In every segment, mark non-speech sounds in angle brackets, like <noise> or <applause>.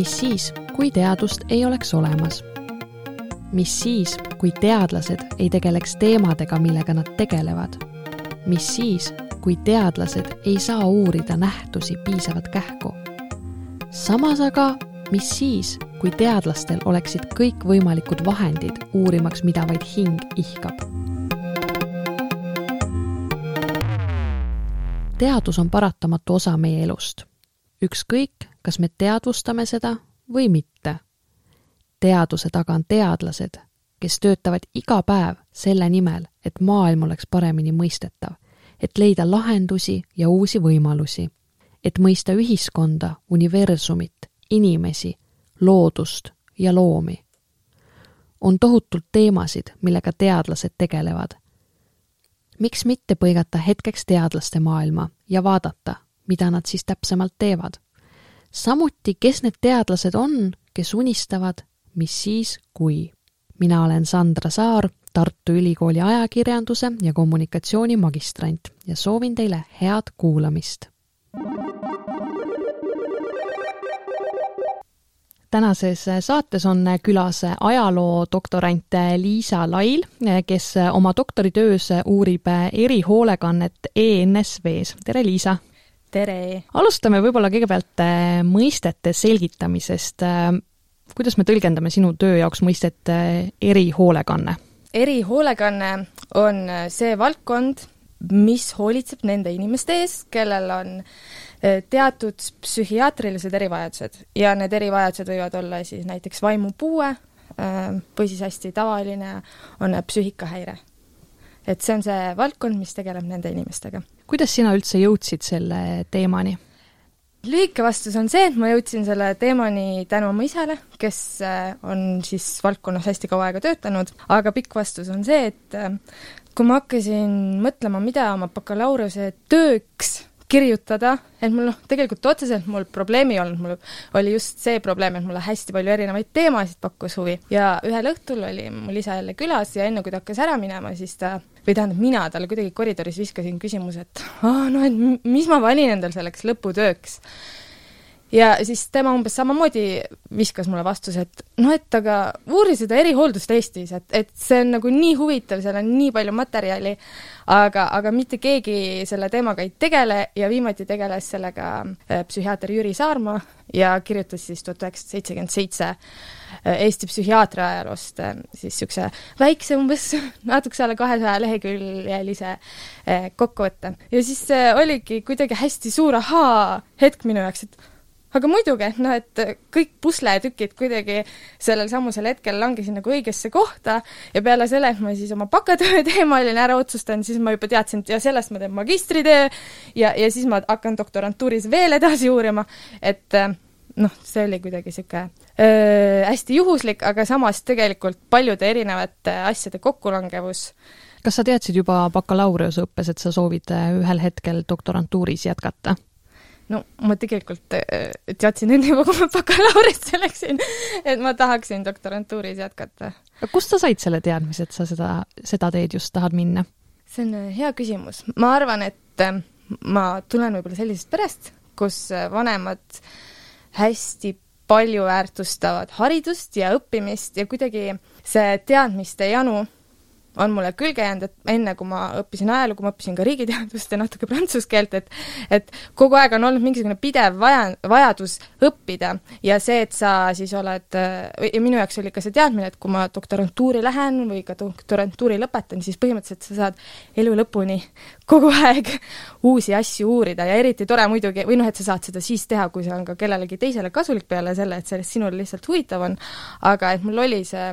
mis siis, kui teadust ei oleks olemas? mis siis, kui teadlased ei tegeleks teemadega, millega nad tegelevad? mis siis, kui teadlased ei saa uurida nähtusi piisavalt kähku? samas aga, mis siis, kui teadlastel oleksid kõikvõimalikud vahendid uurimaks, mida vaid hing ihkab? teadus on paratamatu osa meie elust. ükskõik, kas me teadvustame seda või mitte. teaduse taga on teadlased, kes töötavad iga päev selle nimel, et maailm oleks paremini mõistetav, et leida lahendusi ja uusi võimalusi, et mõista ühiskonda, universumit, inimesi, loodust ja loomi. on tohutult teemasid, millega teadlased tegelevad. miks mitte põigata hetkeks teadlaste maailma ja vaadata, mida nad siis täpsemalt teevad samuti, kes need teadlased on, kes unistavad, mis siis, kui. mina olen Sandra Saar, Tartu Ülikooli ajakirjanduse ja kommunikatsiooni magistrant ja soovin teile head kuulamist. tänases saates on külas ajaloodoktorant Liisa Lail, kes oma doktoritöös uurib erihoolekannet ENSV-s. tere, Liisa! Tere! alustame võib-olla kõigepealt äh, mõistete selgitamisest. Äh, kuidas me tõlgendame sinu töö jaoks mõistet äh, erihoolekanne? erihoolekanne on see valdkond, mis hoolitseb nende inimeste ees, kellel on teatud psühhiaatrilised erivajadused ja need erivajadused võivad olla siis näiteks vaimupuue või siis hästi tavaline on psüühikahäire. Et see on see valdkond, mis tegeleb nende inimestega kuidas sina üldse jõudsid selle teemani? lühike vastus on see, et ma jõudsin selle teemani tänu oma isale, kes äh, on siis valdkonnas hästi kaua aega töötanud, aga pikk vastus on see, et äh, kui ma hakkasin mõtlema, mida oma bakalaureuse tööks kirjutada, et mul noh, tegelikult otseselt mul probleemi ei olnud, mul oli just see probleem, et mulle hästi palju erinevaid teemasid pakkus huvi. Ja ühel õhtul oli mul isa jälle külas ja enne, kui ta hakkas ära minema, siis ta või tähendab, mina talle kuidagi koridoris viskasin küsimuse, et aa, no et mis ma valin endale selleks lõputööks ja siis tema umbes samamoodi viskas mulle vastuse, et noh, et aga uuri seda erihooldust Eestis, et, et see on nagu nii huvitav, seal on nii palju materjali, aga, aga mitte keegi selle teemaga ei tegele ja viimati tegeles sellega äh, psühhiaater Jüri Saarma ja kirjutas siis tuhat üheksasada seitsekümmend seitse äh, Eesti psühhiaatria ajaloost äh, siis niisuguse väikse, umbes <laughs> natukese alla kahesaja leheküljelise kokkuvõtte. ja siis oligi kuidagi hästi suur ahaa hetk minu jaoks, et aga muidugi, noh, et kõik pusletükid kuidagi sellel samusel hetkel langesid nagu õigesse kohta ja peale selle, et ma siis oma bakatöö <laughs> teema olin ära otsustanud, siis ma juba teadsin, et ja sellest ma teen magistritöö ja, ja siis ma hakkan doktorantuuris veel edasi uurima, et noh, see oli kuidagi niisugune hästi juhuslik, aga samas tegelikult paljude erinevate asjade kokkulangevus kas sa teadsid juba bakalaureuseõppes, et sa soovid ühel hetkel doktorantuuris jätkata? No ma tegelikult äh, teadsin enne juba, kui ma bakalaureusesse läksin, et ma tahaksin doktorantuuris jätkata. kust sa said selle teadmise, et sa seda, seda teed just tahad minna? see on äh, hea küsimus. ma arvan, et äh, ma tulen võib-olla sellisest perest, kus vanemad hästi palju väärtustavad haridust ja õppimist ja kuidagi see teadmiste janu on mulle külge jäänud, et enne, kui ma õppisin ajalugu, ma õppisin ka riigiteadust ja natuke prantsuse keelt, et et kogu aeg on olnud mingisugune pidev vaja, vajadus õppida ja see, et sa siis oled, ja minu jaoks oli ka see teadmine, et kui ma doktorantuuri lähen või ka doktorantuuri lõpetan, siis põhimõtteliselt sa saad elu lõpuni kogu aeg uusi asju uurida ja eriti tore muidugi, või noh, et sa saad seda siis teha, kui see on ka kellelegi teisele kasulik peale selle, et sellest sinule lihtsalt huvitav on, aga et mul oli see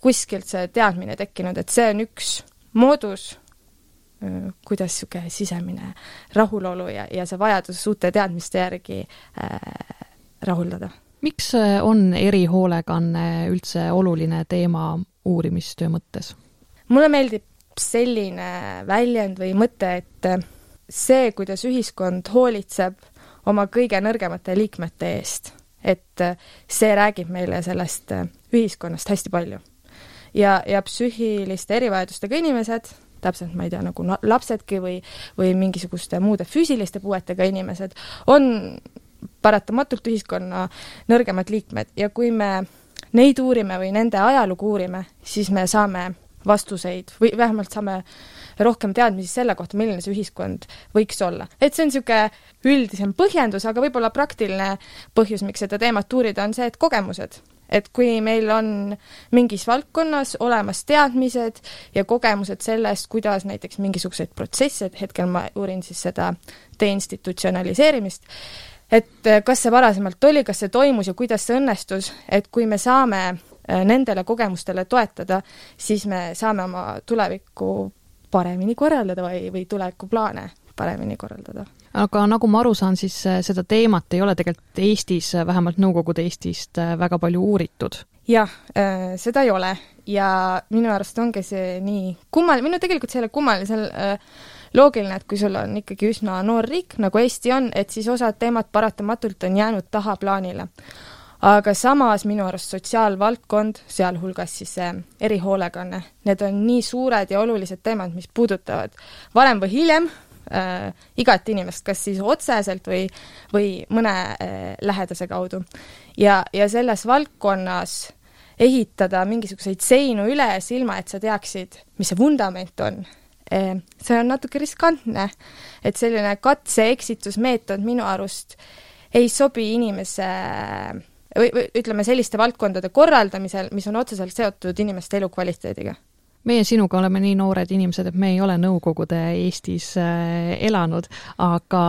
kuskilt see teadmine tekkinud, et see on üks moodus, kuidas niisugune sisemine rahulolu ja, ja see vajadus uute teadmiste järgi äh, rahuldada. miks on erihoolekanne üldse oluline teema uurimistöö mõttes? mulle meeldib selline väljend või mõte, et see, kuidas ühiskond hoolitseb oma kõige nõrgemate liikmete eest, et see räägib meile sellest ühiskonnast hästi palju ja, ja psüühiliste erivajadustega inimesed, täpselt ma ei tea, nagu lapsedki või, või mingisuguste muude füüsiliste puuetega inimesed, on paratamatult ühiskonna nõrgemad liikmed ja kui me neid uurime või nende ajalugu uurime, siis me saame vastuseid või vähemalt saame rohkem teadmisi selle kohta, milline see ühiskond võiks olla. et see on niisugune üldisem põhjendus, aga võib-olla praktiline põhjus, miks seda teemat uurida, on see, et kogemused. Et kui meil on mingis valdkonnas olemas teadmised ja kogemused sellest, kuidas näiteks mingisuguseid protsesse, et hetkel ma uurin siis seda deinstitutsionaliseerimist, et kas see varasemalt oli, kas see toimus ja kuidas see õnnestus, et kui me saame äh, nendele kogemustele toetada, siis me saame oma tulevikku paremini korraldada või, või tulevikuplaane paremini korraldada. Aga nagu ma aru saan, siis äh, seda teemat ei ole tegelikult Eestis, äh, vähemalt Nõukogude Eestist, äh, väga palju uuritud? jah, seda ei ole ja minu arust ongi see nii kummaline, no tegelikult see ei ole kummaline, see on loogiline, et kui sul on ikkagi üsna noor riik, nagu Eesti on, et siis osad teemad paratamatult on jäänud tahaplaanile aga samas minu arust sotsiaalvaldkond, sealhulgas siis see erihoolekanne, need on nii suured ja olulised teemad, mis puudutavad varem või hiljem äh, igat inimest, kas siis otseselt või, või mõne äh, lähedase kaudu. ja, ja selles valdkonnas ehitada mingisuguseid seinu üles, ilma et sa teaksid, mis see vundament on, äh, see on natuke riskantne. et selline katse-eksitusmeetod minu arust ei sobi inimese või, või ütleme, selliste valdkondade korraldamisel, mis on otseselt seotud inimeste elukvaliteediga? Meie sinuga oleme nii noored inimesed, et me ei ole Nõukogude Eestis äh, elanud, aga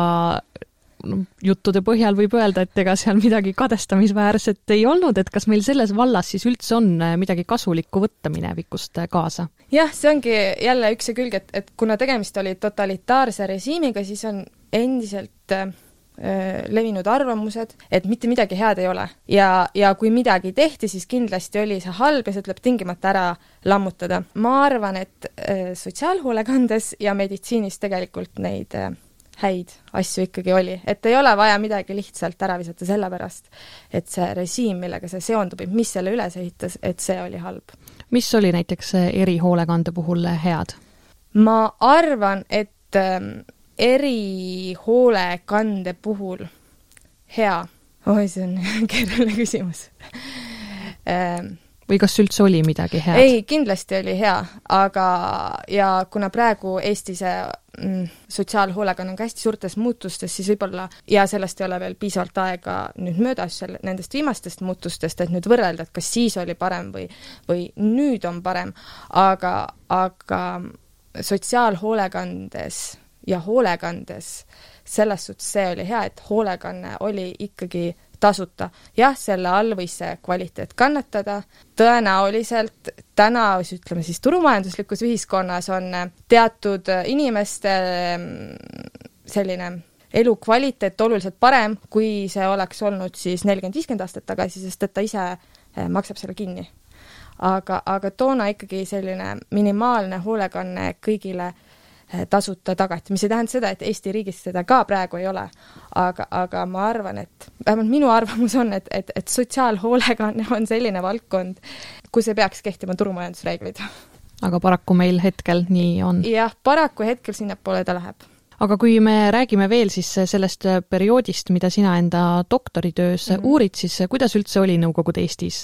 juttude põhjal võib öelda, et ega seal midagi kadestamisväärset ei olnud, et kas meil selles vallas siis üldse on äh, midagi kasulikku võtta minevikust äh, kaasa? jah, see ongi jälle üks see külg, et, et kuna tegemist oli totalitaarse režiimiga, siis on endiselt Äh, levinud arvamused, et mitte midagi head ei ole. ja, ja kui midagi tehti, siis kindlasti oli see halb ja see tuleb tingimata ära lammutada. ma arvan, et äh, sotsiaalhoolekandes ja meditsiinis tegelikult neid äh, häid asju ikkagi oli, et ei ole vaja midagi lihtsalt ära visata sellepärast, et see režiim, millega see seondub ja mis selle üles ehitas, et see oli halb. mis oli näiteks erihoolekande puhul head? ma arvan, et ähm, erihoolekande puhul hea? oi, see on <laughs> keeruline küsimus ähm, või kas üldse oli midagi head? ei, kindlasti oli hea, aga ja kuna praegu Eesti see mm, sotsiaalhoolekanne on ka hästi suurtes muutustes, siis võib-olla, ja sellest ei ole veel piisavalt aega nüüd möödas, selle, nendest viimastest muutustest, et nüüd võrrelda, et kas siis oli parem või, või nüüd on parem, aga, aga sotsiaalhoolekandes ja hoolekandes, selles suhtes see oli hea, et hoolekanne oli ikkagi tasuta. jah, selle all võis see kvaliteet kannatada, tõenäoliselt täna, ütleme siis turumajanduslikus ühiskonnas on teatud inimeste mm, selline elukvaliteet oluliselt parem, kui see oleks olnud siis nelikümmend, viiskümmend aastat tagasi, sest et ta ise eh, maksab selle kinni. aga, aga toona ikkagi selline minimaalne hoolekanne kõigile äh, tasuta tagati, mis ei tähenda seda, et Eesti riigis seda ka praegu ei ole. aga, aga ma arvan, et vähemalt minu arvamus on, et, et, et sotsiaalhoolekanne on selline valdkond, kus ei peaks kehtima turumajandusreeglid. aga paraku meil hetkel nii on? jah, paraku hetkel sinnapoole ta läheb aga kui me räägime veel siis sellest perioodist, mida sina enda doktoritöös mm -hmm. uurid, siis kuidas üldse oli Nõukogude Eestis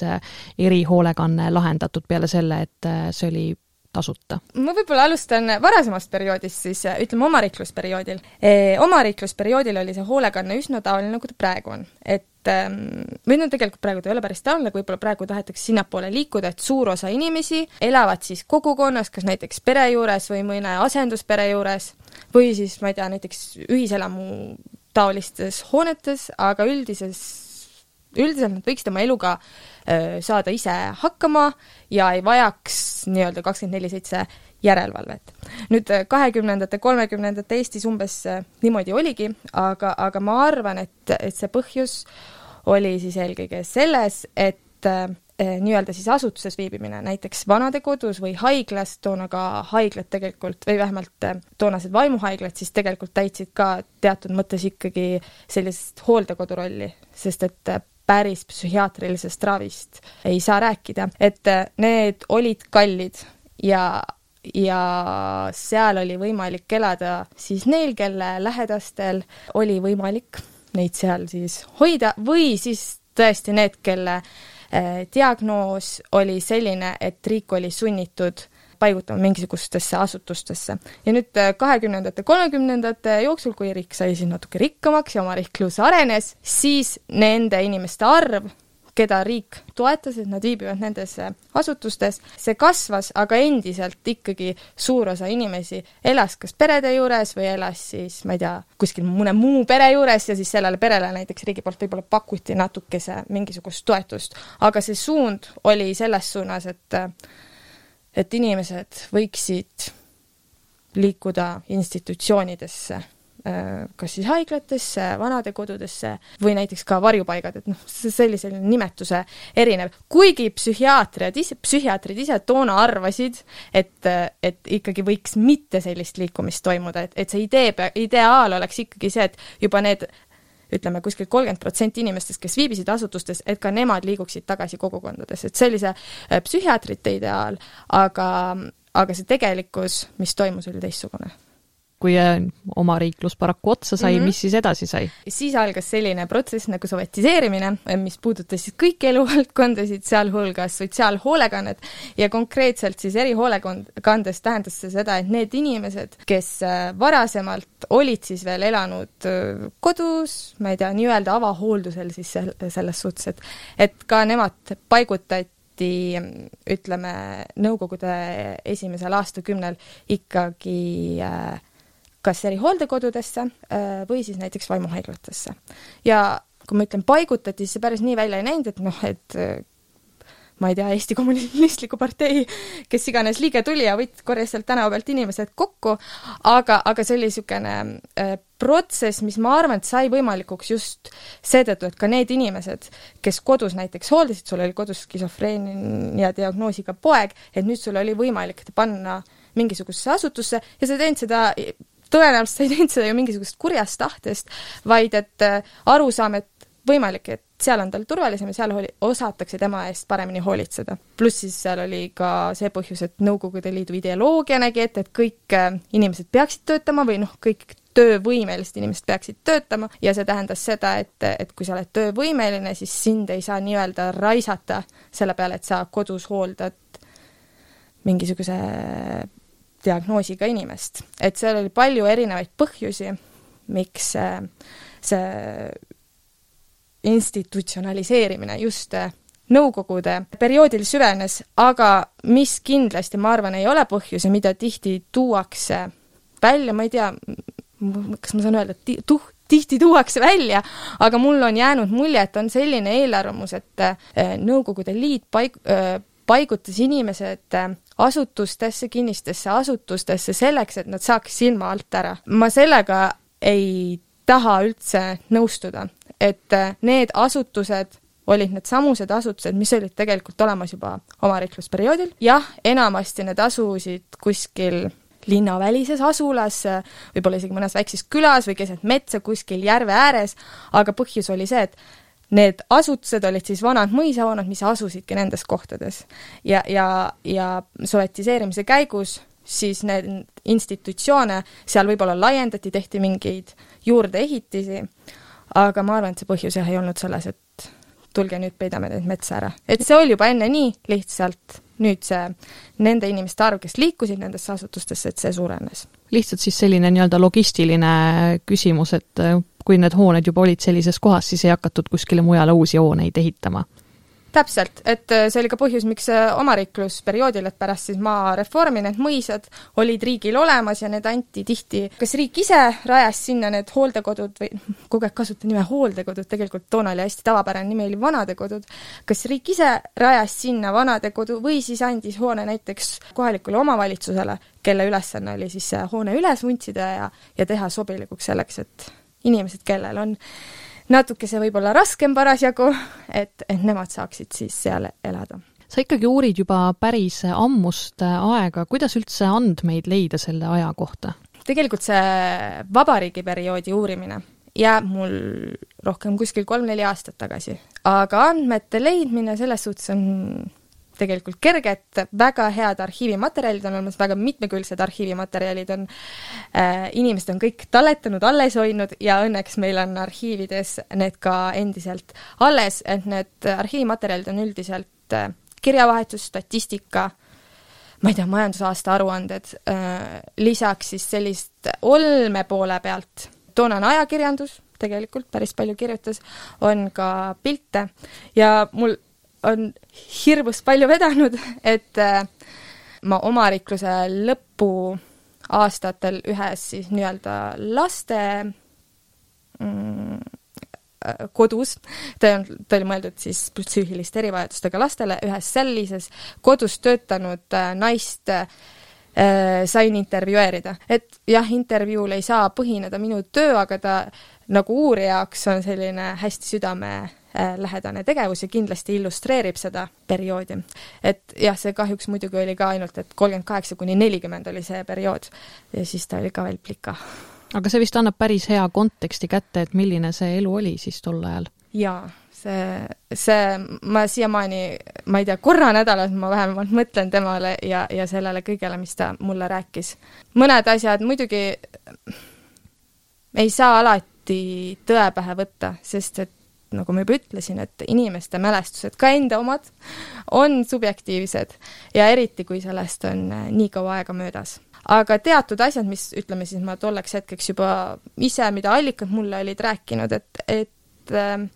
erihoolekanne lahendatud peale selle, et see oli tasuta? ma võib-olla alustan varasemast perioodist siis, ütleme omariiklusperioodil omariiklusperioodil oli see hoolekanne üsna taoline, nagu ta praegu on. et ehm, või no tegelikult praegu ta ei ole päris taoline, aga võib-olla praegu tahetakse sinnapoole liikuda, et suur osa inimesi elavad siis kogukonnas, kas näiteks pere juures või mõne asenduspere juures või siis ma ei tea, näiteks ühiselamu taolistes hoonetes, aga üldises üldiselt nad võiksid oma eluga öö, saada ise hakkama ja ei vajaks nii-öelda kakskümmend neli seitse järelevalvet. nüüd kahekümnendate, kolmekümnendate Eestis umbes niimoodi oligi, aga, aga ma arvan, et, et see põhjus oli siis eelkõige selles, et nii-öelda siis asutuses viibimine, näiteks vanadekodus või haiglas, toona ka haiglad tegelikult, või vähemalt toonased vaimuhaiglad siis tegelikult täitsid ka teatud mõttes ikkagi sellist hooldekodu rolli, sest et päris psühhiaatrilisest ravist ei saa rääkida, et äh, need olid kallid ja ja seal oli võimalik elada siis neil, kelle lähedastel oli võimalik neid seal siis hoida või siis tõesti need, kelle äh, diagnoos oli selline, et riik oli sunnitud paigutama mingisugustesse asutustesse. ja nüüd äh, kahekümnendate, kolmekümnendate jooksul, kui riik sai siis natuke rikkamaks ja oma riiklus arenes, siis nende inimeste arv keda riik toetas, et nad viibivad nendes asutustes, see kasvas, aga endiselt ikkagi suur osa inimesi elas kas perede juures või elas siis, ma ei tea, kuskil mõne muu pere juures ja siis sellele perele näiteks riigi poolt võib-olla pakuti natukese mingisugust toetust. aga see suund oli selles suunas, et et inimesed võiksid liikuda institutsioonidesse Äh, kas siis haiglatesse, vanadekodudesse või näiteks ka varjupaigad, et noh, sellise nimetuse erinev, kuigi psühhiaatriad ise, psühhiaatrid ise toona arvasid, et, et ikkagi võiks mitte sellist liikumist toimuda, et, et see idee, ideaal oleks ikkagi see, et juba need ütleme, kuskil kolmkümmend protsenti inimestest, kes viibisid asutustes, et ka nemad liiguksid tagasi kogukondadesse, et see oli see psühhiaatrite ideaal, aga, aga see tegelikkus, mis toimus, oli teistsugune kui äh, omariiklus paraku otsa sai mm, -hmm. mis siis edasi sai? siis algas selline protsess nagu sovetiseerimine, mis puudutas siis kõiki eluvaldkondasid, sealhulgas sotsiaalhoolekannet ja konkreetselt siis erihoolekandes tähendas see seda, et need inimesed, kes äh, varasemalt olid siis veel elanud äh, kodus, ma ei tea, nii-öelda avahooldusel siis selles suhtes, et et ka nemad paigutati ütleme, Nõukogude esimesel aastakümnel ikkagi äh, kas erihooldekodudesse äh, või siis näiteks vaimuhaiglatesse. ja kui ma ütlen paigutati, siis see päris nii välja ei näinud, et noh, et äh, ma ei tea, Eesti Kommunistliku Partei, kes iganes liige tuli ja võt-, korjas sealt tänava pealt inimesed kokku, aga, aga see oli niisugune äh, protsess, mis ma arvan, et sai võimalikuks just seetõttu, et ka need inimesed, kes kodus näiteks hooldasid, sul oli kodus skisofreenia diagnoosiga poeg, et nüüd sul oli võimalik ta panna mingisugusesse asutusse ja sa ei teinud seda tõenäoliselt sa ei teinud seda ju mingisugusest kurjast tahtest, vaid et äh, arusaam, et võimalik, et seal on tal turvalisem ja seal hooli-, osatakse tema eest paremini hoolitseda. pluss siis seal oli ka see põhjus, et Nõukogude Liidu ideoloogia nägi ette, et kõik äh, inimesed peaksid töötama või noh, kõik töövõimelised inimesed peaksid töötama ja see tähendas seda, et, et kui sa oled töövõimeline, siis sind ei saa nii-öelda raisata selle peale, et sa kodus hooldad mingisuguse diagnoosiga inimest. et seal oli palju erinevaid põhjusi, miks see, see institutsionaliseerimine just Nõukogude perioodil süvenes, aga mis kindlasti, ma arvan, ei ole põhjus ja mida tihti tuuakse välja, ma ei tea, kas ma saan öelda, et tuh-, tihti tuuakse välja, aga mul on jäänud mulje, et on selline eelarvamus, et eh, Nõukogude Liit eh, paigutas inimesed asutustesse, kinnistesse asutustesse selleks, et nad saaks silma alt ära. ma sellega ei taha üldse nõustuda, et need asutused olid needsamused asutused, mis olid tegelikult olemas juba omariiklusperioodil, jah, enamasti need asusid kuskil linnavälises asulas, võib-olla isegi mõnes väikses külas või keset metsa kuskil järve ääres, aga põhjus oli see, et need asutused olid siis vanad mõisahooned, mis asusidki nendes kohtades. ja, ja, ja sovetiseerimise käigus siis need institutsioone seal võib-olla laiendati, tehti mingeid juurdeehitisi, aga ma arvan, et see põhjus jah, ei olnud selles, et tulge nüüd peidame teid metsa ära. et see oli juba enne nii, lihtsalt nüüd see, nende inimeste arv, kes liikusid nendesse asutustesse, et see suurenes. lihtsalt siis selline nii-öelda logistiline küsimus, et kui need hooned juba olid sellises kohas, siis ei hakatud kuskile mujale uusi hooneid ehitama. Täpselt, et äh, see oli ka põhjus, miks äh, omariiklusperioodil, et pärast siis maareformi need mõisad olid riigil olemas ja need anti tihti, kas riik ise rajas sinna need hooldekodud või <laughs> kogu aeg kasutan nime hooldekodud, tegelikult toona oli hästi tavapärane nimi oli vanadekodud, kas riik ise rajas sinna vanadekodu või siis andis hoone näiteks kohalikule omavalitsusele, kelle ülesanne oli siis see hoone üles vuntsida ja, ja teha sobilikuks selleks, et inimesed, kellel on natukese võib-olla raskem parasjagu, et, et nemad saaksid siis seal elada sa ikkagi uurid juba päris ammust aega, kuidas üldse andmeid leida selle aja kohta? tegelikult see vabariigi perioodi uurimine jääb mul rohkem kuskil kolm-neli aastat tagasi. aga andmete leidmine selles suhtes on tegelikult kerget, väga head arhiivimaterjalid on olemas, väga mitmekülgsed arhiivimaterjalid on äh,, inimesed on kõik talletanud, alles hoidnud ja õnneks meil on arhiivides need ka endiselt alles, et need arhiivimaterjalid on üldiselt äh, kirjavahetus, statistika, ma ei tea, majandusaasta aruanded äh,, lisaks siis sellist olme poole pealt, toonane ajakirjandus, tegelikult päris palju kirjutas, on ka pilte ja mul on hirmus palju vedanud, et äh, ma omariikluse lõpuaastatel ühes siis nii-öelda laste mm, äh, kodus, ta on, ta oli mõeldud siis psüühiliste erivajadustega lastele, ühes sellises kodus töötanud äh, naist äh, sain intervjueerida. et jah, intervjuul ei saa põhineda minu töö, aga ta nagu uurija jaoks on selline hästi südame lähedane tegevus ja kindlasti illustreerib seda perioodi. et jah, see kahjuks muidugi oli ka ainult, et kolmkümmend kaheksa kuni nelikümmend oli see periood ja siis ta oli ka veel plika. aga see vist annab päris hea konteksti kätte, et milline see elu oli siis tol ajal? jaa, see, see, ma siiamaani, ma ei tea, korra nädalas ma vähemalt mõtlen temale ja, ja sellele kõigele, mis ta mulle rääkis. mõned asjad muidugi ei saa alati tõe pähe võtta, sest et nagu ma juba ütlesin, et inimeste mälestused, ka enda omad, on subjektiivsed ja eriti, kui sellest on äh, nii kaua aega möödas. aga teatud asjad, mis ütleme siis ma tolleks hetkeks juba ise, mida allikad mulle olid rääkinud, et, et äh,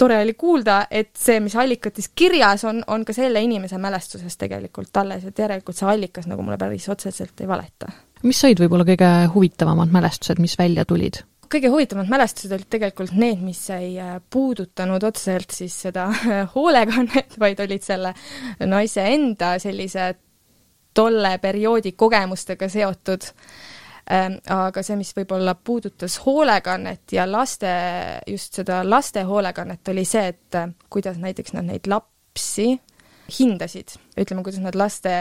tore oli kuulda, et see, mis allikates kirjas on, on ka selle inimese mälestuses tegelikult alles, et järelikult see allikas nagu mulle päris otseselt ei valeta. mis olid võib-olla kõige huvitavamad mälestused, mis välja tulid? Kõige huvitavamad mälestused olid tegelikult need, mis ei äh, puudutanud otseselt siis seda hoolekannet, vaid olid selle naise enda sellise tolle perioodi kogemustega seotud. Ähm, aga see, mis võib-olla puudutas hoolekannet ja laste, just seda laste hoolekannet, oli see, et äh, kuidas näiteks nad neid lapsi hindasid, ütleme, kuidas nad laste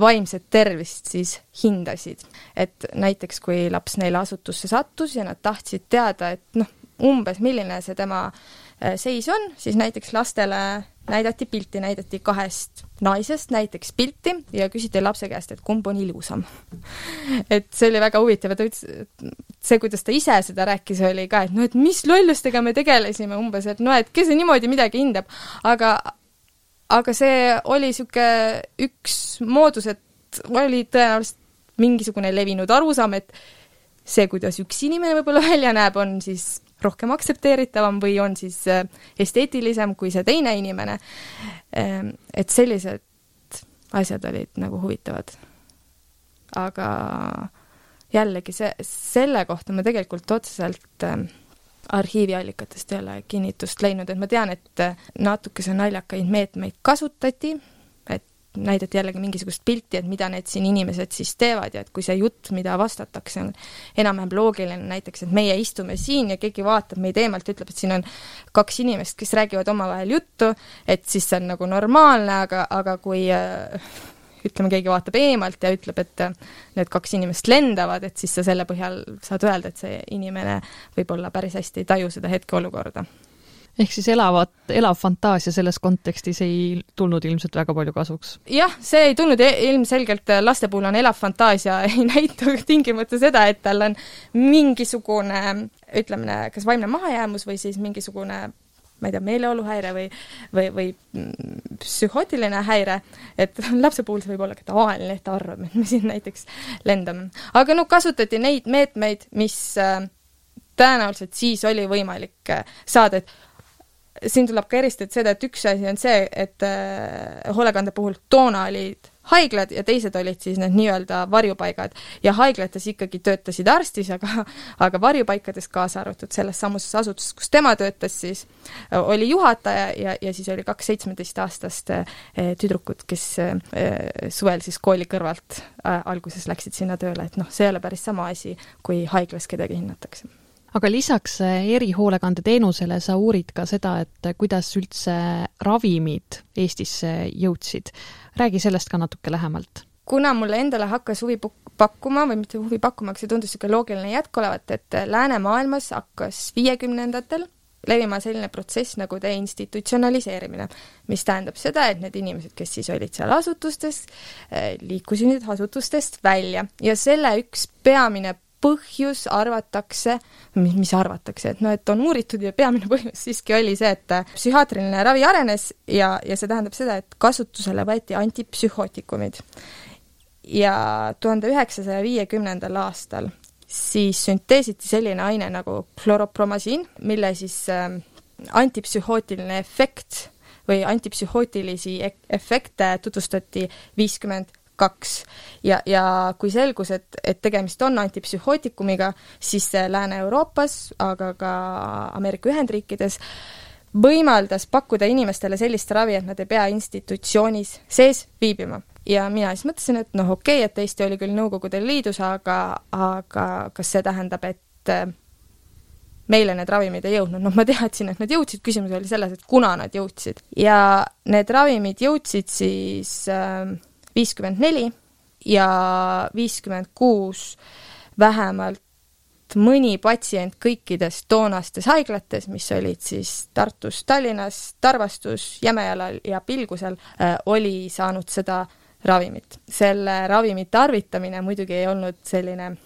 vaimset tervist siis hindasid. et näiteks, kui laps neile asutusse sattus ja nad tahtsid teada, et noh, umbes milline see tema äh, seis on, siis näiteks lastele näidati pilti, näidati kahest naisest näiteks pilti ja küsiti lapse käest, et kumb on ilusam. <laughs> et see oli väga huvitav ja ta ütles, et see, kuidas ta ise seda rääkis, oli ka, et noh, et mis lollustega me tegelesime umbes, et noh, et kes niimoodi midagi hindab, aga aga see oli niisugune üks moodus, et oli tõenäoliselt mingisugune levinud arusaam, et see, kuidas üks inimene võib-olla välja näeb, on siis rohkem aktsepteeritavam või on siis äh, esteetilisem kui see teine inimene. Ähm, et sellised asjad olid nagu huvitavad. aga jällegi see, selle kohta ma tegelikult otseselt äh, arhiiviallikatest ei ole kinnitust leidnud, et ma tean, et natukese naljakaid meetmeid kasutati, et näidati jällegi mingisugust pilti, et mida need siin inimesed siis teevad ja et kui see jutt, mida vastatakse, on enam-vähem loogiline, näiteks et meie istume siin ja keegi vaatab meid eemalt ja ütleb, et siin on kaks inimest, kes räägivad omavahel juttu, et siis see on nagu normaalne, aga, aga kui äh, ütleme, keegi vaatab eemalt ja ütleb, et need kaks inimest lendavad, et siis sa selle põhjal saad öelda, et see inimene võib-olla päris hästi ei taju seda hetkeolukorda. ehk siis elavat, elav fantaasia selles kontekstis ei tulnud ilmselt väga palju kasuks? jah, see ei tulnud ilmselgelt, laste puhul on elav fantaasia, <laughs> ei näita tingimata seda, et tal on mingisugune ütleme, kas vaimne mahajäämus või siis mingisugune ma ei tea, meeleoluhäire või, või, või psühhootiline häire, et <laughs> lapse puhul see võib olla ka tavaline, et ta arvab, et me siin näiteks lendame. aga no kasutati neid meetmeid, mis äh, tõenäoliselt siis oli võimalik äh, saada, et siin tuleb ka eristada seda, et üks asi on see, et äh, hoolekande puhul toona olid haiglad ja teised olid siis need nii-öelda varjupaigad. ja haiglates ikkagi töötasid arstis, aga, aga varjupaikades, kaasa arvatud selles samuses asutuses, kus tema töötas, siis oli juhataja ja, ja siis oli kaks seitsmeteistaastast eh, tüdrukut, kes eh, suvel siis kooli kõrvalt alguses läksid sinna tööle, et noh, see ei ole päris sama asi, kui haiglas kedagi hinnatakse aga lisaks erihoolekandeteenusele sa uurid ka seda, et kuidas üldse ravimid Eestisse jõudsid räägi sellest ka natuke lähemalt. kuna mulle endale hakkas huvi pakkuma või mitte huvi pakkuma, aga see tundus niisugune loogiline jätk olevat, et läänemaailmas hakkas viiekümnendatel levima selline protsess nagu deinstitutsionaliseerimine, mis tähendab seda, et need inimesed, kes siis olid seal asutustes, eh, liikusid asutustest välja ja selle üks peamine põhjus arvatakse, mis, mis arvatakse, et noh, et on uuritud ja peamine põhjus siiski oli see, et psühhiaatriline ravi arenes ja, ja see tähendab seda, et kasutusele võeti antipsühhootikumid. ja tuhande üheksasaja viiekümnendal aastal siis sünteesiti selline aine nagu kloropromasiin, mille siis äh, antipsühhootiline efekt või antipsühhootilisi e-, efekte tutvustati viiskümmend kaks. ja, ja kui selgus, et, et tegemist on antipsühhootikumiga, siis Lääne-Euroopas, aga ka Ameerika Ühendriikides võimaldas pakkuda inimestele sellist ravi, et nad ei pea institutsioonis sees viibima. ja mina siis mõtlesin, et noh, okei okay,, et Eesti oli küll Nõukogude Liidus, aga, aga kas see tähendab, et äh, meile need ravimid ei jõudnud, noh, ma teadsin, et nad jõudsid, küsimus oli selles, et kuna nad jõudsid. ja need ravimid jõudsid siis äh, viiskümmend neli ja viiskümmend kuus vähemalt mõni patsient kõikides toonastes haiglates, mis olid siis Tartus, Tallinnas, Tarvastus, Jämejalal ja Pilgusel, äh, oli saanud seda ravimit. selle ravimi tarvitamine muidugi ei olnud selline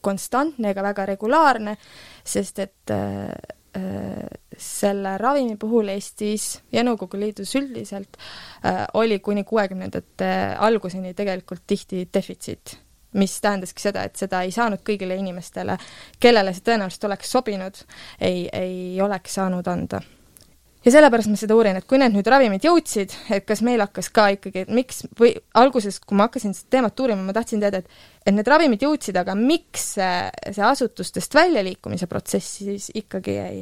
konstantne ega väga regulaarne, sest et äh, äh, selle ravimi puhul Eestis ja Nõukogude Liidus üldiselt äh, oli kuni kuuekümnendate alguseni tegelikult tihti defitsiit, mis tähendaski seda, et seda ei saanud kõigile inimestele, kellele see tõenäoliselt oleks sobinud, ei, ei oleks saanud anda ja sellepärast ma seda uurin, et kui need nüüd ravimid jõudsid, et kas meil hakkas ka ikkagi, et miks, või alguses, kui ma hakkasin seda teemat uurima, ma tahtsin teada, et et need ravimid jõudsid, aga miks see, see asutustest väljaliikumise protsess siis ikkagi ei,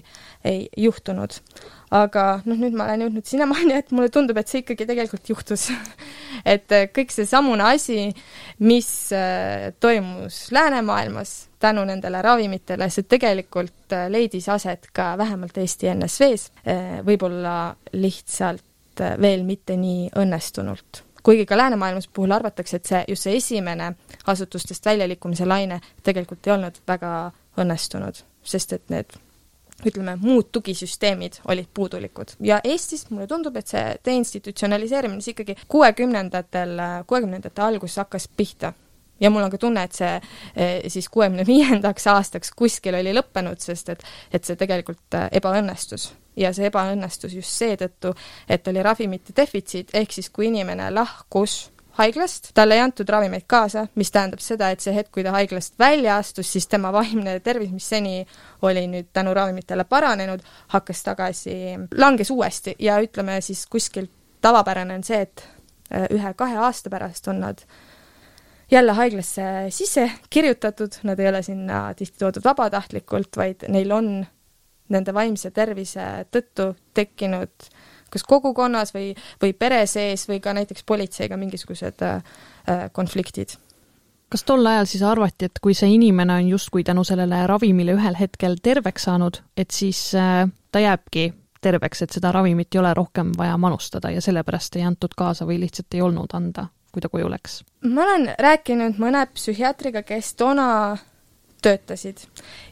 ei juhtunud. aga noh, nüüd ma olen jõudnud sinnamaani, et mulle tundub, et see ikkagi tegelikult juhtus <laughs> et kõik seesamune asi, mis äh, toimus läänemaailmas tänu nendele ravimitele, see tegelikult äh, leidis aset ka vähemalt Eesti NSV-s, äh, võib-olla lihtsalt veel mitte nii õnnestunult kuigi ka läänemaailmas puhul arvatakse, et see, just see esimene asutustest väljaliikumise laine tegelikult ei olnud väga õnnestunud, sest et need ütleme, muud tugisüsteemid olid puudulikud. ja Eestis mulle tundub, et see deinstitutsionaliseerimine siis ikkagi kuuekümnendatel, kuuekümnendate alguses hakkas pihta ja mul on ka tunne, et see eh, siis kuuekümne viiendaks aastaks kuskil oli lõppenud, sest et, et see tegelikult eh, ebaõnnestus. Ja see ebaõnnestus just seetõttu, et oli ravimite defitsiit, ehk siis kui inimene lahkus haiglast, talle ei antud ravimeid kaasa, mis tähendab seda, et see hetk, kui ta haiglast välja astus, siis tema vaimne tervis, mis seni oli nüüd tänu ravimitele paranenud, hakkas tagasi, langes uuesti. Ja ütleme siis kuskil tavapärane on see, et äh, ühe-kahe aasta pärast on nad jälle haiglasse sisse kirjutatud, nad ei ole sinna tihti toodud vabatahtlikult, vaid neil on nende vaimse tervise tõttu tekkinud kas kogukonnas või, või pere sees või ka näiteks politseiga mingisugused äh, konfliktid. kas tol ajal siis arvati, et kui see inimene on justkui tänu sellele ravimile ühel hetkel terveks saanud, et siis äh, ta jääbki terveks, et seda ravimit ei ole rohkem vaja manustada ja sellepärast ei antud kaasa või lihtsalt ei olnud anda, kui ta koju läks? ma olen rääkinud mõne psühhiaatriga, kes toona töötasid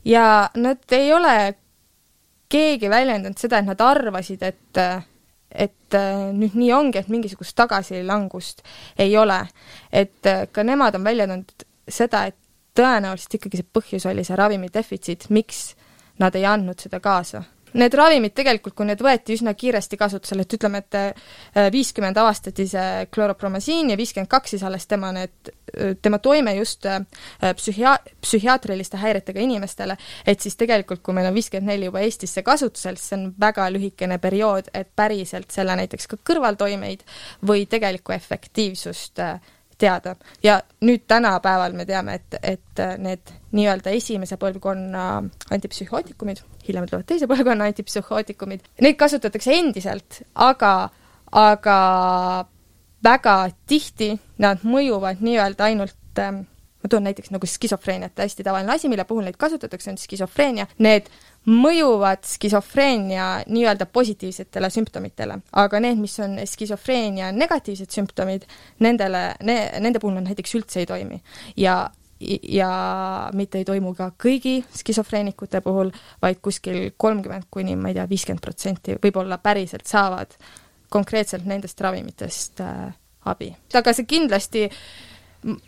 ja nad ei ole keegi väljendanud seda, et nad arvasid, et et äh, nüüd nii ongi, et mingisugust tagasilangust ei ole. et äh, ka nemad on välja toonud seda, et tõenäoliselt ikkagi see põhjus oli see ravimi defitsiit, miks nad ei andnud seda kaasa need ravimid tegelikult, kui need võeti üsna kiiresti kasutusele, et ütleme, et äh, viiskümmend avastati see kloropromasiin ja viiskümmend kaks siis alles tema need, äh, tema toime just äh, psühhia-, psühhiaatriliste häiretega inimestele, et siis tegelikult, kui meil on viiskümmend neli juba Eestisse kasutusel, siis see on väga lühikene periood, et päriselt selle näiteks ka kõrvaltoimeid või tegelikku efektiivsust teada. ja nüüd tänapäeval me teame, et, et need nii-öelda esimese põlvkonna antipsühhootikumid hiljem tulevad teise põlvkonna antipsühhootikumid, neid kasutatakse endiselt, aga, aga väga tihti nad mõjuvad nii-öelda ainult ähm, ma toon näiteks nagu skisofreeniat, hästi tavaline asi, mille puhul neid kasutatakse, on skisofreenia, need mõjuvad skisofreenia nii-öelda positiivsetele sümptomitele, aga need, mis on skisofreenia negatiivsed sümptomid, nendele ne,, nende puhul nad näiteks üldse ei toimi. ja ja mitte ei toimu ka kõigi skisofreenikute puhul, vaid kuskil kolmkümmend kuni ma ei tea, viiskümmend protsenti võib-olla päriselt saavad konkreetselt nendest ravimitest äh, abi. aga see kindlasti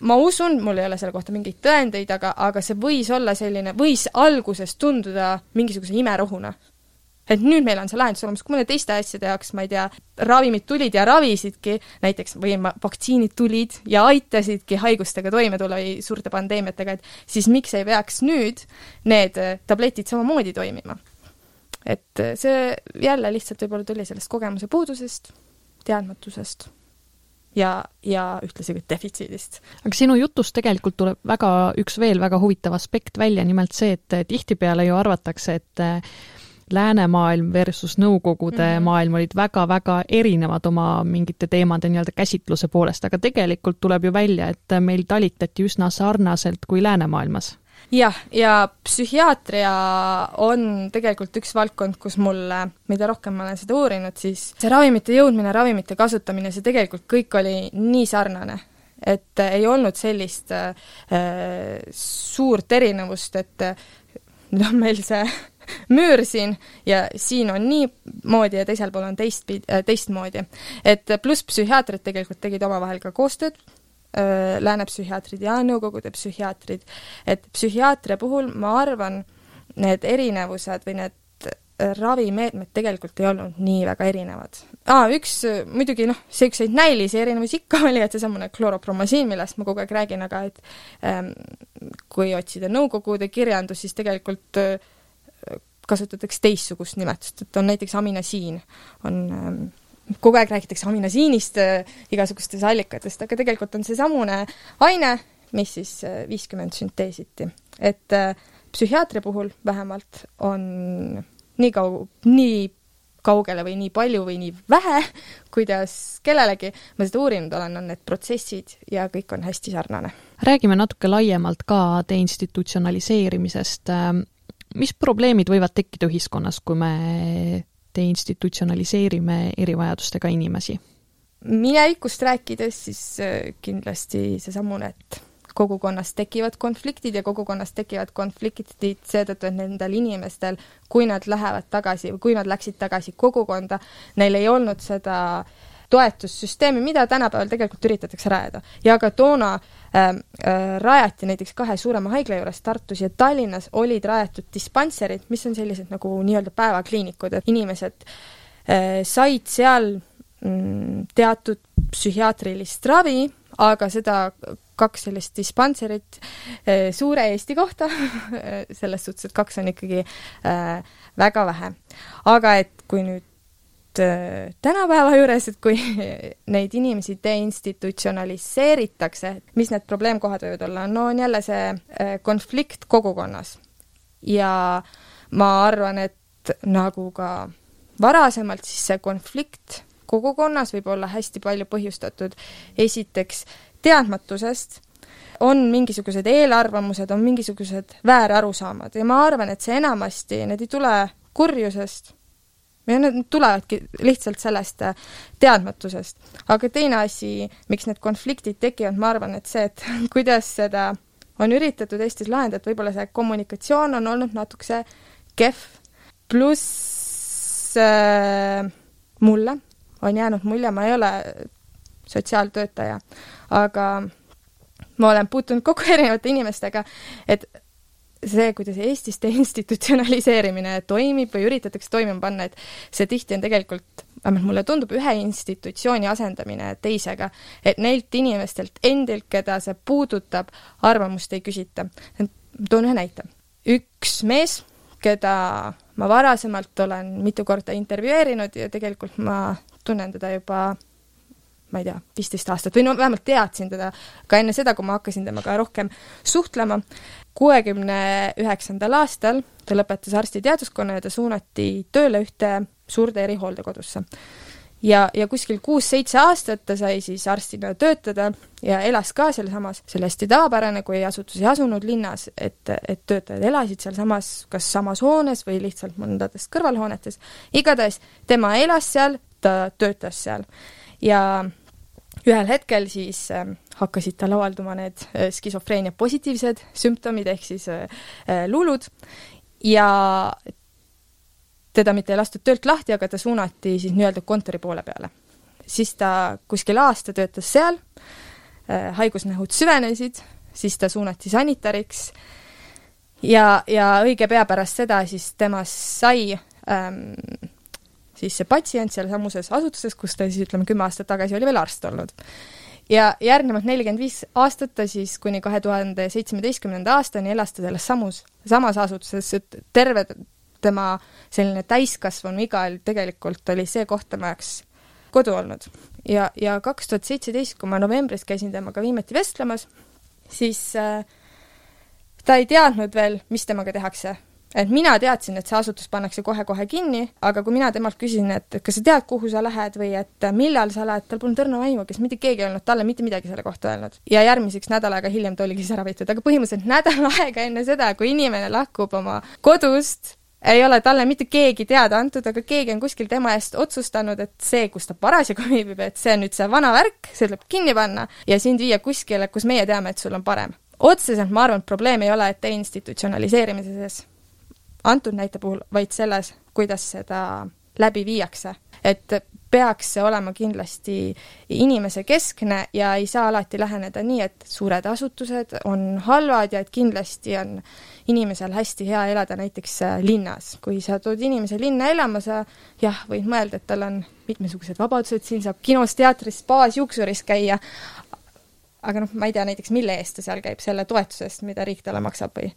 ma usun, mul ei ole selle kohta mingeid tõendeid, aga, aga see võis olla selline, võis alguses tunduda mingisuguse imerohuna et nüüd meil on see lahendus olemas, kui mõne teiste asjade jaoks, ma ei tea, ravimid tulid ja ravisidki, näiteks või vaktsiinid tulid ja aitasidki haigustega toime tulla või suurte pandeemiatega, et siis miks ei peaks nüüd need tabletid samamoodi toimima? et see jälle lihtsalt võib-olla tuli sellest kogemuse puudusest, teadmatusest ja, ja ühtlasi ka defitsiidist. aga sinu jutust tegelikult tuleb väga, üks veel väga huvitav aspekt välja, nimelt see, et tihtipeale ju arvatakse, et läänemaailm versus Nõukogude mm -hmm. maailm olid väga-väga erinevad oma mingite teemade nii-öelda käsitluse poolest, aga tegelikult tuleb ju välja, et meil talitati üsna sarnaselt kui läänemaailmas jah, ja psühhiaatria on tegelikult üks valdkond, kus mulle, mida rohkem ma olen seda uurinud, siis see ravimite jõudmine, ravimite kasutamine, see tegelikult kõik oli nii sarnane, et ei olnud sellist äh, suurt erinevust, et on meil see <laughs> müür siin ja siin on niimoodi ja teisel pool on teistpidi äh,, teistmoodi. et pluss psühhiaatrid tegelikult tegid omavahel ka koostööd äh,, lääne psühhiaatrid ja Nõukogude psühhiaatrid, et psühhiaatria puhul ma arvan, need erinevused või need äh, ravimeetmed tegelikult ei olnud nii väga erinevad. aa, üks muidugi noh, niisuguseid näilisi erinevusi ikka oli, et seesamune kloropromasiin, millest ma kogu aeg räägin, aga et ähm, kui otsida Nõukogude kirjandust, siis tegelikult äh, kasutatakse teistsugust nimetust, et on näiteks aminasiin, on ähm, kogu aeg räägitakse aminasiinist äh, igasugustes allikatest, aga tegelikult on seesamune aine, mis siis äh, viiskümmend sünteesiti. et äh, psühhiaatria puhul vähemalt on nii kau-, nii kaugele või nii palju või nii vähe, kuidas kellelegi ma seda uurinud olen, on need protsessid ja kõik on hästi sarnane. räägime natuke laiemalt ka deinstitutsionaliseerimisest mis probleemid võivad tekkida ühiskonnas, kui me deinstitutsionaliseerime erivajadustega inimesi? minevikust rääkides, siis äh, kindlasti seesamune, et kogukonnas tekivad konfliktid ja kogukonnas tekivad konfliktid seetõttu, et nendel inimestel, kui nad lähevad tagasi või kui nad läksid tagasi kogukonda, neil ei olnud seda toetussüsteemi, mida tänapäeval tegelikult üritatakse rajada. ja ka toona äh, äh, rajati näiteks kahe suurema haigla juures Tartus ja Tallinnas olid rajatud dispanserid, mis on sellised nagu nii-öelda päevakliinikud, et inimesed äh, said seal mm, teatud psühhiaatrilist ravi, aga seda kaks sellist dispanserit äh, suure Eesti kohta <laughs> selles suhtes, et kaks on ikkagi äh, väga vähe. aga et kui nüüd tänapäeva juures, et kui <laughs> neid inimesi deinstitutsionaliseeritakse, mis need probleemkohad võivad olla, no on jälle see äh, konflikt kogukonnas. ja ma arvan, et nagu ka varasemalt, siis see konflikt kogukonnas võib olla hästi palju põhjustatud. Esiteks teadmatusest, on mingisugused eelarvamused, on mingisugused väärarusaamad. Ja ma arvan, et see enamasti, need ei tule kurjusest ja need tulevadki lihtsalt sellest äh, teadmatusest. aga teine asi, miks need konfliktid tekivad, ma arvan, et see, et <laughs> kuidas seda on üritatud Eestis lahendada, võib-olla see kommunikatsioon on olnud natukese kehv, pluss äh, mulle on jäänud mulje, ma ei ole sotsiaaltöötaja, aga ma olen puutunud kokku <laughs> erinevate inimestega, et see, kuidas Eestis deinstitutsionaliseerimine toimib või üritatakse toimima panna, et see tihti on tegelikult, vähemalt mulle tundub, ühe institutsiooni asendamine teisega. et neilt inimestelt endilt, keda see puudutab, arvamust ei küsita. toon ühe näite. üks mees, keda ma varasemalt olen mitu korda intervjueerinud ja tegelikult ma tunnen teda juba ma ei tea, viisteist aastat või no vähemalt teadsin teda ka enne seda, kui ma hakkasin temaga rohkem suhtlema. kuuekümne üheksandal aastal ta lõpetas arstiteaduskonna ja ta suunati tööle ühte suurde erihooldekodusse. ja, ja kuskil kuus-seitse aastat ta sai siis arstina töötada ja elas ka sealsamas, see oli hästi tavapärane, kui asutus ei asunud linnas, et, et töötajad elasid sealsamas, kas samas hoones või lihtsalt mõndades kõrvalhoonetes. igatahes tema elas seal, ta töötas seal ja ühel hetkel siis äh, hakkasid tal avalduma need äh, skisofreenia positiivsed sümptomid ehk siis äh, äh, luulud ja teda mitte ei lastud töölt lahti, aga ta suunati siis nii-öelda kontori poole peale. siis ta kuskil aasta töötas seal äh,, haigusnähud süvenesid, siis ta suunati sanitariks ja, ja õige pea pärast seda siis temast sai ähm, siis see patsient sealsamuses asutuses, kus ta siis ütleme, kümme aastat tagasi oli veel arst olnud. ja järgnevad nelikümmend viis aastat ta siis kuni kahe tuhande seitsmeteistkümnenda aastani elas ta selles samus, samas asutuses, et terve tema selline täiskasvanu iga tegelikult oli see koht tema jaoks kodu olnud. ja, ja kaks tuhat seitseteist, kui ma novembris käisin temaga viimati vestlemas, siis äh, ta ei teadnud veel, mis temaga tehakse et mina teadsin, et see asutus pannakse kohe-kohe kinni, aga kui mina temalt küsisin, et kas sa tead, kuhu sa lähed või et millal sa lähed, tal polnud õrna aimu, kes mitte keegi ei olnud talle mitte midagi selle kohta öelnud. ja järgmiseks nädal aega hiljem ta oligi siis ära võetud, aga põhimõtteliselt nädal <laughs> aega enne seda, kui inimene lahkub oma kodust, ei ole talle mitte keegi teada antud, aga keegi on kuskil tema eest otsustanud, et see, kus ta parasjagu viibib, et see on nüüd see vana värk, see tuleb kinni panna ja sind viia kuskile, kus meie teame, et sul on parem. otseselt ma arvan, et probleem ei ole deinstitutsionaliseerimises antud näite puhul, vaid selles, kuidas seda läbi viiakse. et peaks see olema kindlasti inimesekeskne ja ei saa alati läheneda nii, et suured asutused on halvad ja et kindlasti on inimesel hästi hea elada näiteks äh, linnas. kui sa tood inimese linna elama, sa jah, võid mõelda, et tal on mitmesugused vabadused, siin saab kinos, teatris, spaas, juuksuris käia, aga noh, ma ei tea näiteks, mille eest ta seal käib, selle toetuse eest, mida riik talle maksab või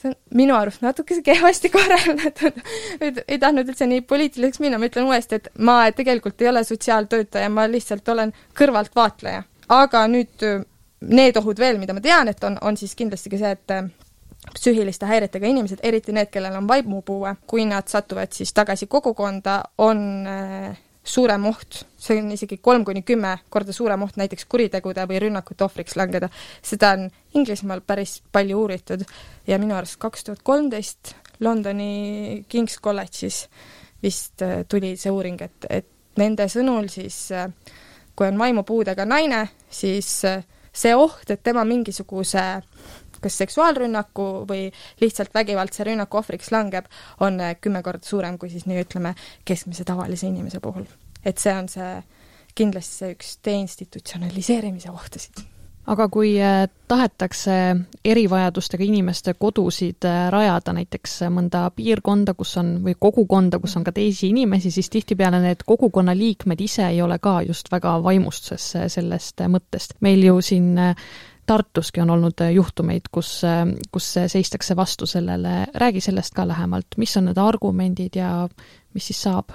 see on minu arust natukese kehvasti korraldatud, et ei tahtnud üldse nii poliitiliseks minna, ma ütlen uuesti, et ma tegelikult ei ole sotsiaaltöötaja, ma lihtsalt olen kõrvaltvaatleja. aga nüüd need ohud veel, mida ma tean, et on, on siis kindlasti ka see, et psüühiliste häiretega inimesed, eriti need, kellel on vaimupuue, kui nad satuvad siis tagasi kogukonda, on äh, suurem oht, see on isegi kolm kuni kümme korda suurem oht näiteks kuritegude või rünnakute ohvriks langeda. seda on Inglismaal päris palju uuritud ja minu arust kaks tuhat kolmteist Londoni King's College'is vist äh, tuli see uuring, et, et nende sõnul siis äh, kui on vaimupuudega naine, siis äh, see oht, et tema mingisuguse kas seksuaalrünnaku või lihtsalt vägivaldse rünnaku ohvriks langeb, on äh, kümme korda suurem kui siis nii ütleme, keskmise tavalise inimese puhul. et see on see, kindlasti see üks deinstitutsionaliseerimise ohtusid aga kui äh, tahetakse erivajadustega inimeste kodusid äh, rajada näiteks mõnda piirkonda, kus on, või kogukonda, kus on ka teisi inimesi, siis tihtipeale need kogukonna liikmed ise ei ole ka just väga vaimustuses sellest mõttest. meil ju siin Tartuski on olnud äh, juhtumeid, kus, äh, kus seistakse vastu sellele, räägi sellest ka lähemalt, mis on need argumendid ja mis siis saab?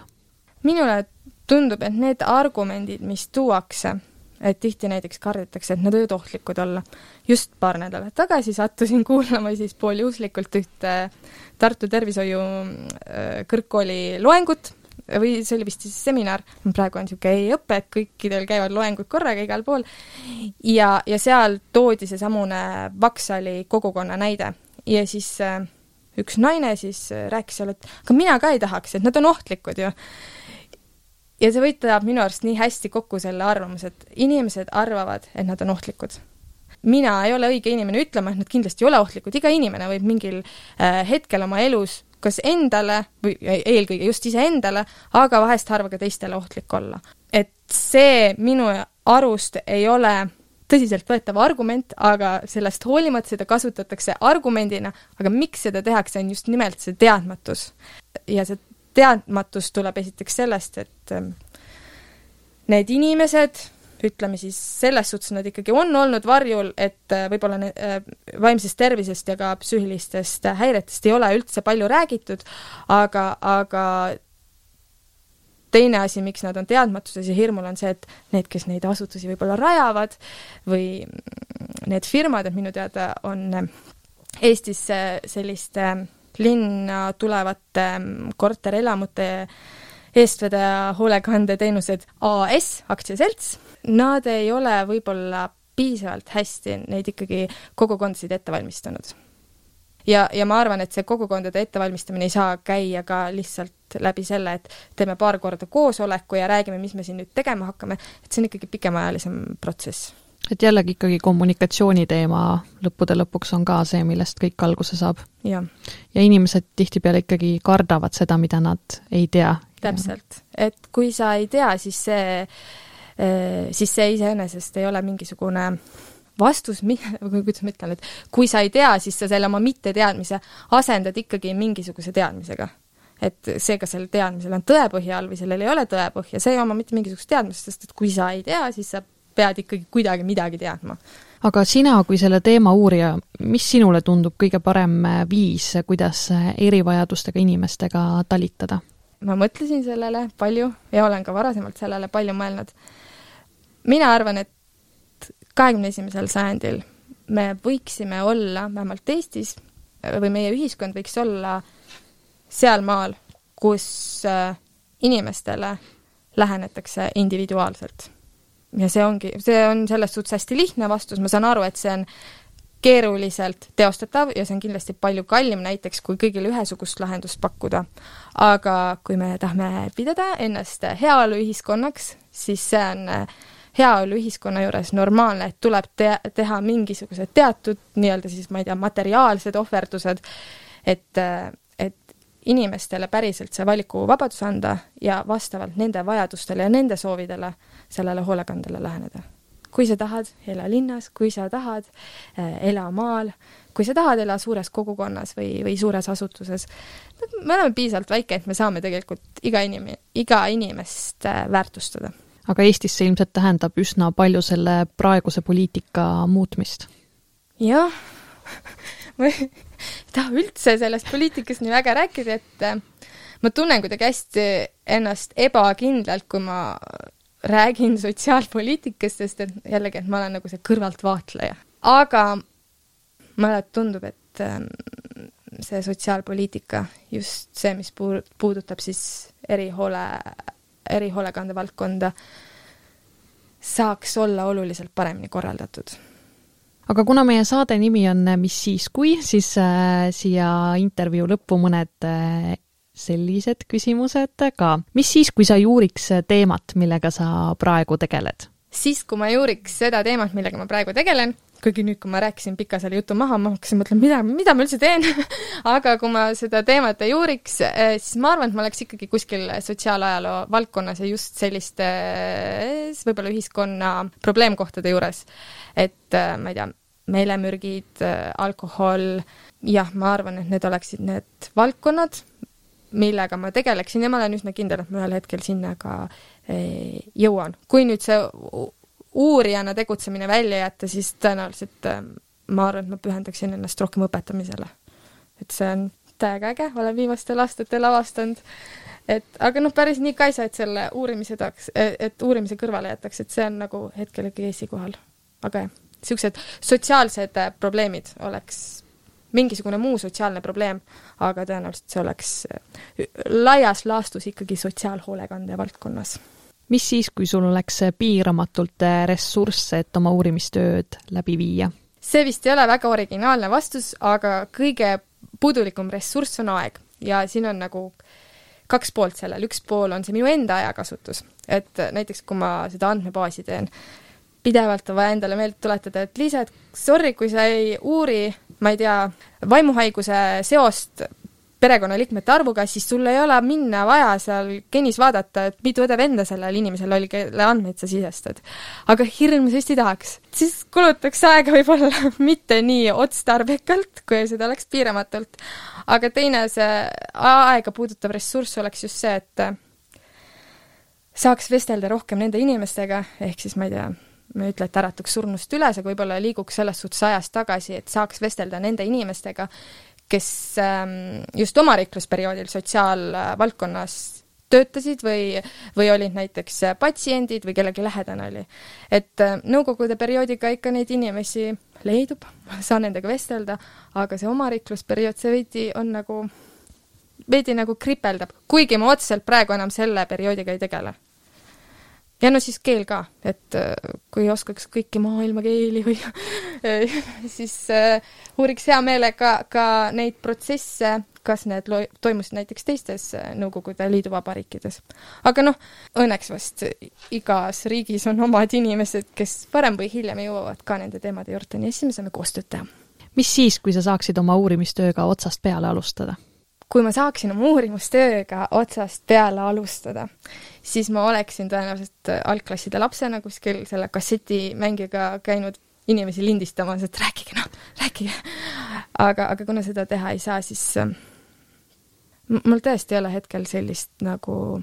minule tundub, et need argumendid, mis tuuakse, et tihti näiteks kardetakse, et nad võivad ohtlikud olla. just paar nädalat tagasi sattusin <laughs> kuulama siis pooljuhuslikult ühte Tartu Tervishoiu äh, kõrgkooli loengut või see oli vist siis seminar, praegu on niisugune e-õpe, et kõikidel käivad loengud korraga igal pool, ja, ja seal toodi seesamune Vaksali kogukonna näide. Ja siis äh, üks naine siis äh, rääkis seal, et aga mina ka ei tahaks, et nad on ohtlikud ju. ja see võtab minu arust nii hästi kokku selle arvamuse, et inimesed arvavad, et nad on ohtlikud. Mina ei ole õige inimene ütlema, et nad kindlasti ei ole ohtlikud, iga inimene võib mingil äh, hetkel oma elus kas endale või eelkõige just iseendale, aga vahest harva ka teistele ohtlik olla. et see minu arust ei ole tõsiseltvõetav argument, aga sellest hoolimata seda kasutatakse argumendina, aga miks seda tehakse, on just nimelt see teadmatus. ja see teadmatus tuleb esiteks sellest, et ähm, need inimesed, ütleme siis selles suhtes nad ikkagi on olnud varjul, et äh, võib-olla äh, vaimsest tervisest ja ka psüühilistest häiretest ei ole üldse palju räägitud, aga, aga teine asi, miks nad on teadmatuses ja hirmul, on see, et need, kes neid asutusi võib-olla rajavad või need firmad, et minu teada on Eestisse selliste linna tulevate korterelamute eestvedaja hoolekandeteenused AS, aktsiaselts, nad ei ole võib-olla piisavalt hästi neid ikkagi kogukondasid ette valmistanud. ja, ja ma arvan, et see kogukondade ettevalmistamine ei saa käia ka lihtsalt läbi selle, et teeme paar korda koosoleku ja räägime, mis me siin nüüd tegema hakkame, et see on ikkagi pikemaajalisem protsess et jällegi ikkagi kommunikatsiooni teema lõppude lõpuks on ka see, millest kõik alguse saab. ja inimesed tihtipeale ikkagi kardavad seda, mida nad ei tea. täpselt, et kui sa ei tea, siis see, siis see iseenesest ei ole mingisugune vastus, <laughs> kuidas ma ütlen, et kui sa ei tea, siis sa selle oma mitteteadmise asendad ikkagi mingisuguse teadmisega et see, kas sellel teadmisel on tõepõhja all või sellel ei ole tõepõhja, see ei oma mitte mingisugust teadmist, sest et kui sa ei tea, siis sa pead ikkagi kuidagi midagi teadma. aga sina kui selle teema uurija, mis sinule tundub kõige parem viis, kuidas erivajadustega inimestega talitada? ma mõtlesin sellele palju ja olen ka varasemalt sellele palju mõelnud. Mina arvan, et kahekümne esimesel sajandil me võiksime olla, vähemalt Eestis, või meie ühiskond võiks olla sealmaal, kus äh, inimestele lähenetakse individuaalselt ja see ongi, see on selles suhtes hästi lihtne vastus, ma saan aru, et see on keeruliselt teostatav ja see on kindlasti palju kallim näiteks, kui kõigile ühesugust lahendust pakkuda. aga kui me tahame pidada ennast heaoluühiskonnaks, siis see on heaoluühiskonna juures normaalne, et tuleb te teha mingisugused teatud nii-öelda siis ma ei tea, materiaalsed ohverdused, et, et inimestele päriselt see valikuvabadus anda ja vastavalt nende vajadustele ja nende soovidele sellele hoolekandele läheneda. kui sa tahad, ela linnas, kui sa tahad, äh, ela maal, kui sa tahad, ela suures kogukonnas või, või suures asutuses, me oleme piisavalt väike, et me saame tegelikult iga inim-, iga inimest äh, väärtustada. Aga Eestis see ilmselt tähendab üsna palju selle praeguse poliitika muutmist? jah <laughs> ma ei taha üldse sellest poliitikast nii väga rääkida, et äh, ma tunnen kuidagi hästi ennast ebakindlalt, kui ma räägin sotsiaalpoliitikast, sest et jällegi, et ma olen nagu see kõrvaltvaatleja. aga mulle tundub, et ähm, see sotsiaalpoliitika, just see, mis puud-, puudutab siis erihoole, erihoolekande valdkonda, saaks olla oluliselt paremini korraldatud aga kuna meie saade nimi on Mis siis kui, siis äh, siia intervjuu lõppu mõned äh, sellised küsimused ka. mis siis, kui sa ei uuriks teemat, millega sa praegu tegeled? siis, kui ma ei uuriks seda teemat, millega ma praegu tegelen, kuigi nüüd, kui ma rääkisin pika selle jutu maha, ma hakkasin mõtlema, mida, mida ma üldse teen <laughs> aga kui ma seda teemat ei uuriks, eh, siis ma arvan, et ma oleks ikkagi kuskil sotsiaalajaloo valdkonnas ja just sellistes võib-olla ühiskonna probleemkohtade juures. et eh, ma ei tea, meelemürgid, eh, alkohol, jah, ma arvan, et need oleksid need valdkonnad, millega ma tegeleksin ja ma olen üsna kindel, et ma ühel hetkel sinna ka eh, jõuan. kui nüüd see uurijana tegutsemine välja jätta, siis tõenäoliselt eh, ma arvan, et ma pühendaksin ennast rohkem õpetamisele. et see on täiega äge, olen viimastel aastatel avastanud, et aga noh, päris nii ka ei saa, et selle uurimise tahaks, et uurimise kõrvale jätaks, et see on nagu hetkel ikkagi esikohal. aga jah, niisugused sotsiaalsed eh, probleemid oleks mingisugune muu sotsiaalne probleem, aga tõenäoliselt see oleks äh, laias laastus ikkagi sotsiaalhoolekande valdkonnas. Mis siis, kui sul oleks piiramatult äh, ressursse, et oma uurimistööd läbi viia? see vist ei ole väga originaalne vastus, aga kõige puudulikum ressurss on aeg. Ja siin on nagu kaks poolt sellel, üks pool on see minu enda ajakasutus, et näiteks kui ma seda andmebaasi teen, pidevalt on vaja endale meelde tuletada, et Liisa, et sorry, kui sa ei uuri ma ei tea, vaimuhaiguse seost perekonnaliikmete arvuga, siis sul ei ole minna vaja seal genis vaadata, et mitu õde-venda sellel inimesel oli, kelle andmeid sa sisestad. aga hirmsasti tahaks. siis kulutaks aega võib-olla <laughs> mitte nii otstarbekalt, kui seda oleks piiramatult. aga teine, see aega puudutav ressurss oleks just see, et saaks vestelda rohkem nende inimestega, ehk siis ma ei tea, ma ei ütle, et äratuks surnust üles, aga võib-olla liiguks selles suhtes ajas tagasi, et saaks vestelda nende inimestega, kes ähm, just omariiklusperioodil sotsiaalvaldkonnas töötasid või, või olid näiteks patsiendid või kellegi lähedane oli. et äh, Nõukogude perioodiga ikka neid inimesi leidub, saan nendega vestelda, aga see omariiklusperiood, see veidi on nagu, veidi nagu kripeldab, kuigi ma otseselt praegu enam selle perioodiga ei tegele ja no siis keel ka, et äh, kui oskaks kõiki maailma keeli või <laughs> siis äh, uuriks hea meelega ka neid protsesse, kas need lo-, toimusid näiteks teistes äh, Nõukogude Liidu vabariikides. aga noh, õnneks vast igas riigis on omad inimesed, kes varem või hiljem jõuavad ka nende teemade juurde, nii siis me saame koostööd teha. mis siis, kui sa saaksid oma uurimistööga otsast peale alustada? Kui ma saaksin oma uurimustööga otsast peale alustada, siis ma oleksin tõenäoliselt algklasside lapsena kuskil selle kassetimängiga käinud inimesi lindistamas, et rääkige noh, rääkige. aga, aga kuna seda teha ei saa, siis äh, mul tõesti ei ole hetkel sellist nagu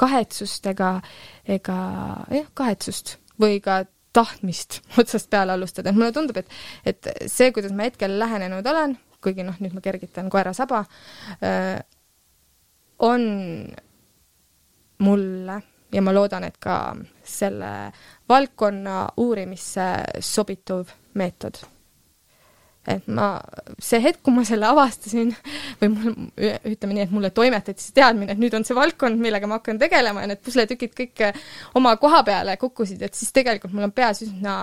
kahetsust ega, ega jah, kahetsust või ka tahtmist otsast peale alustada, et mulle tundub, et, et see, kuidas ma hetkel lähenenud olen, kuigi noh, nüüd ma kergitan koera saba, on mulle ja ma loodan, et ka selle valdkonna uurimisse sobituv meetod. et ma, see hetk, kui ma selle avastasin <laughs> või mul, ütleme nii, et mulle toimetati see teadmine, et nüüd on see valdkond, millega ma hakkan tegelema ja need pusletükid kõik oma koha peale kukkusid, et siis tegelikult mul on peas üsna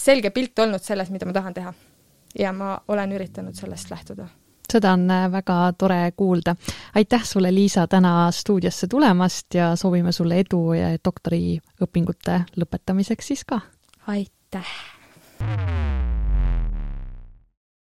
selge pilt olnud sellest, mida ma tahan teha ja ma olen üritanud sellest lähtuda seda on äh, väga tore kuulda. aitäh sulle, Liisa, täna stuudiosse tulemast ja soovime sulle edu ja doktoriõpingute lõpetamiseks siis ka! aitäh!